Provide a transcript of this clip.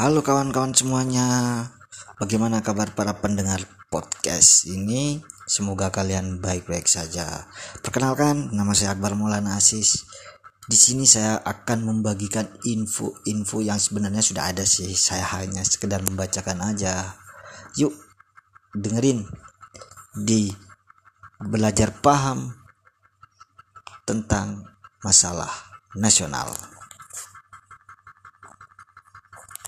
Halo kawan-kawan semuanya, bagaimana kabar para pendengar podcast ini? Semoga kalian baik-baik saja. Perkenalkan, nama saya Akbar Maulana Asis. Di sini saya akan membagikan info-info yang sebenarnya sudah ada sih. Saya hanya sekedar membacakan aja. Yuk, dengerin di belajar paham tentang masalah nasional.